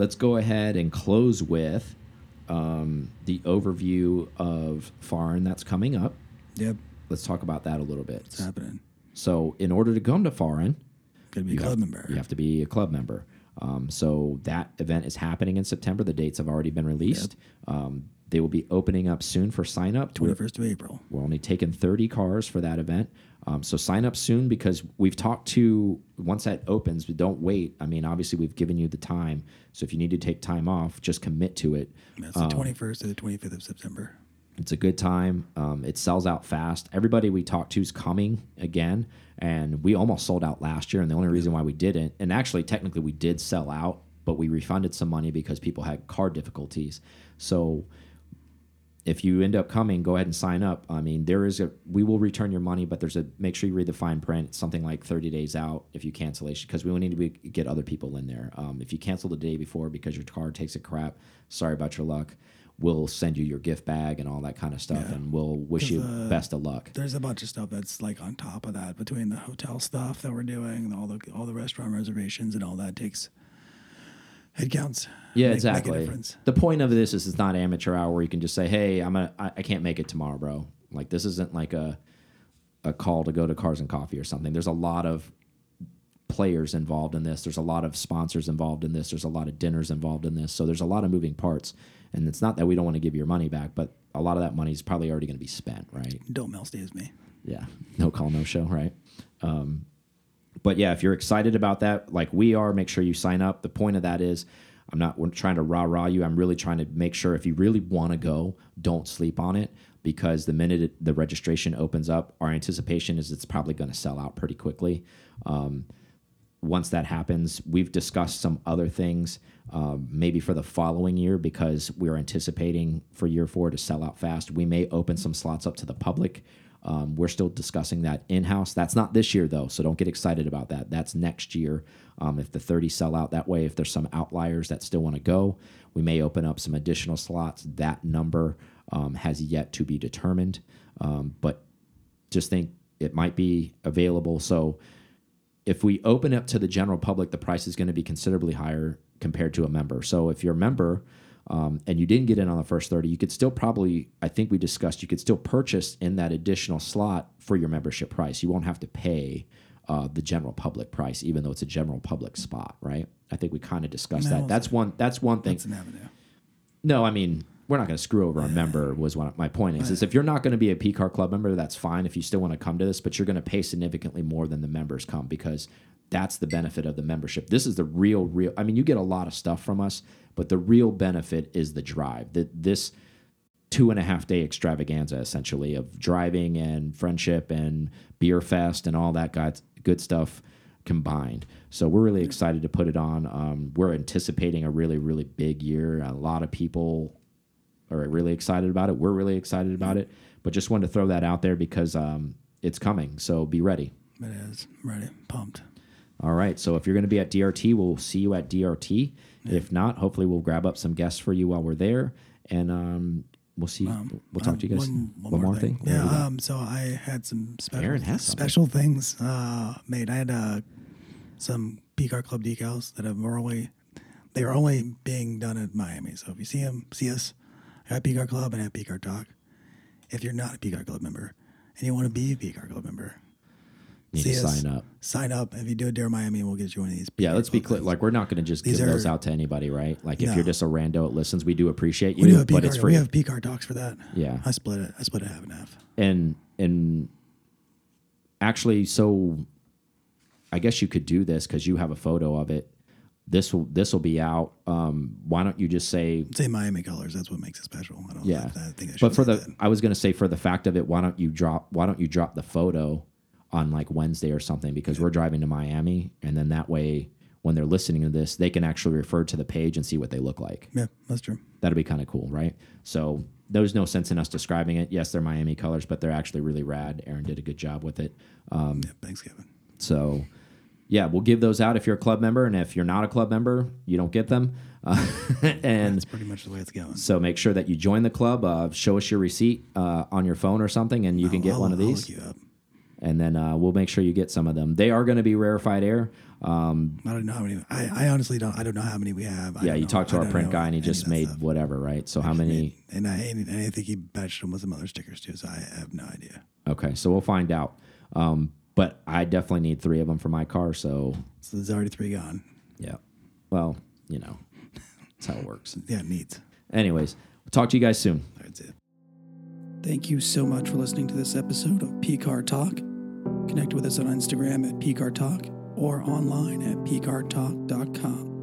let's go ahead and close with um, the overview of foreign that's coming up. Yep. Let's talk about that a little bit. It's happening. So, in order to come to foreign, Got to be a you club have, member. You have to be a club member. Um, so that event is happening in September. The dates have already been released. Um, they will be opening up soon for sign up. 21st of April. we're only taking 30 cars for that event. Um, so sign up soon because we've talked to once that opens, but don't wait. I mean, obviously we've given you the time. So if you need to take time off, just commit to it. That's the 21st to the 25th of September. It's a good time. Um, it sells out fast. Everybody we talk to is coming again, and we almost sold out last year. And the only reason why we didn't, and actually technically we did sell out, but we refunded some money because people had card difficulties. So if you end up coming, go ahead and sign up. I mean, there is a we will return your money, but there's a make sure you read the fine print. Something like 30 days out if you cancellation because we will need to be, get other people in there. Um, if you cancel the day before because your car takes a crap, sorry about your luck. We'll send you your gift bag and all that kind of stuff, Yeah. and we'll wish you uh, best of luck. There's a bunch of stuff that's like on top of that between the hotel stuff that we're doing, and all the all the restaurant reservations and all that takes head counts. Yeah, Make- make exactly. difference. The point of this is it's not amateur hour where you can just say, "Hey, I'm a, I, I can't make it tomorrow, bro." Like this isn't like a a call to go to Cars and Coffee or something. There's a lot of players involved in this. There's a lot of sponsors involved in this. There's a lot of dinners involved in this. So there's a lot of moving parts. And it's not that we don't want to give your money back, but a lot of that money is probably already going to be spent, right? Don't mail stays me. yeah, no call, no show, right? Um, but yeah, if you're excited about that, like we are, make sure you sign up. The point of that is, I'm not trying to rah rah you. I'm really trying to make sure if you really want to go, don't sleep on it because the minute it, the registration opens up, our anticipation is it's probably going to sell out pretty quickly. Um, once that happens, we've discussed some other things, um, maybe for the following year, because we're anticipating for year four to sell out fast. We may open some slots up to the public. Um, we're still discussing that in house. That's not this year, though, so don't get excited about that. That's next year. Um, if the 30 sell out that way, if there's some outliers that still want to go, we may open up some additional slots. That number um, has yet to be determined, um, but just think it might be available. So, if we open up to the general public, the price is going to be considerably higher compared to a member. So if you're a member um, and you didn't get in on the first 30, you could still probably, I think we discussed, you could still purchase in that additional slot for your membership price. You won't have to pay uh, the general public price, even though it's a general public spot, right? I think we kind of discussed No, that. That's one. That's one thing. That's an avenue. No, I mean we're not going to screw over a member. Was what my point is. Is if you're not going to be a P Car Club member, that's fine. If you still want to come to this, but you're going to pay significantly more than the members come because that's the benefit of the membership. This is the real, real. I mean, you get a lot of stuff from us, but the real benefit is the drive. That this two and a half day extravaganza essentially of driving and friendship and beer fest and all that good good stuff combined. So we're really excited to put it on. Um, we're anticipating a really really big year. A lot of people are really excited about it. We're really excited about it. But just wanted to throw that out there because um, it's coming. So be ready. It is. I'm ready. Pumped. All right. So if you're going to be at DRT, we'll see you at DRT. If not, hopefully we'll grab up some guests for you while we're there, and um, we'll see. we'll talk to you guys. One, one more thing. Do Yeah. Um, so I had some special has special things uh, made. I had uh, some P Car Club decals that have only they are only being done at Miami. So if you see them, see us at P Car Club and at P Car Talk. If you're not a Car Club member and you want to be a Car Club member, Need to us. sign up. sign up. If you do a Dare Miami, we'll get you one of these. Yeah, let's be clear. things. Like, we're not going to just These give those out to anybody, right? Like, if you're just a rando that listens, we do appreciate you, we do have but it's free. We have P Car Talks for that. Yeah. I split it. I split it half and half. and and actually, so I guess you could do this because you have a photo of it. This will this will be out. Um, why don't you just say Say Miami colors. That's what makes it special. I don't. yeah? I think I should but for the that. I was going to say for the fact of it, why don't you drop why don't you drop the photo on like Wednesday or something because we're driving to Miami and then that way when they're listening to this they can actually refer to the page and see what they look like. yeah, that's true. That'd be kind of cool, right? So there's no sense in us describing it. Yes, they're Miami colors, but they're actually really rad. Aaron did a good job with it. Um, Yeah, thanks, Kevin. so, yeah, we'll give those out if you're a club member, and if you're not a club member, you don't get them. Uh, and That's pretty much the way it's going. so make sure that you join the club. Uh, show us your receipt uh, on your phone or something, and you can get I'll- one of these. you up. And then uh, we'll make sure you get some of them. They are going to be rarefied air. Um, I don't know how many. I, I honestly don't. I don't know how many we have. I yeah, you know- talked to I our print guy, and he just made stuff. whatever, right? So how many? And I and I think he batched them with some other stickers too. So I have no idea. Okay, so we'll find out. Um, but I definitely need three of them for my car. So So there's already three gone. yeah, well, you know, that's how it works. Yeah, neat. Anyways, we'll talk to you guys soon. That's it. Thank you so much for listening to this episode of PCAR Talk. Connect with us on Instagram at PCAR Talk or online at PCARTalk.com.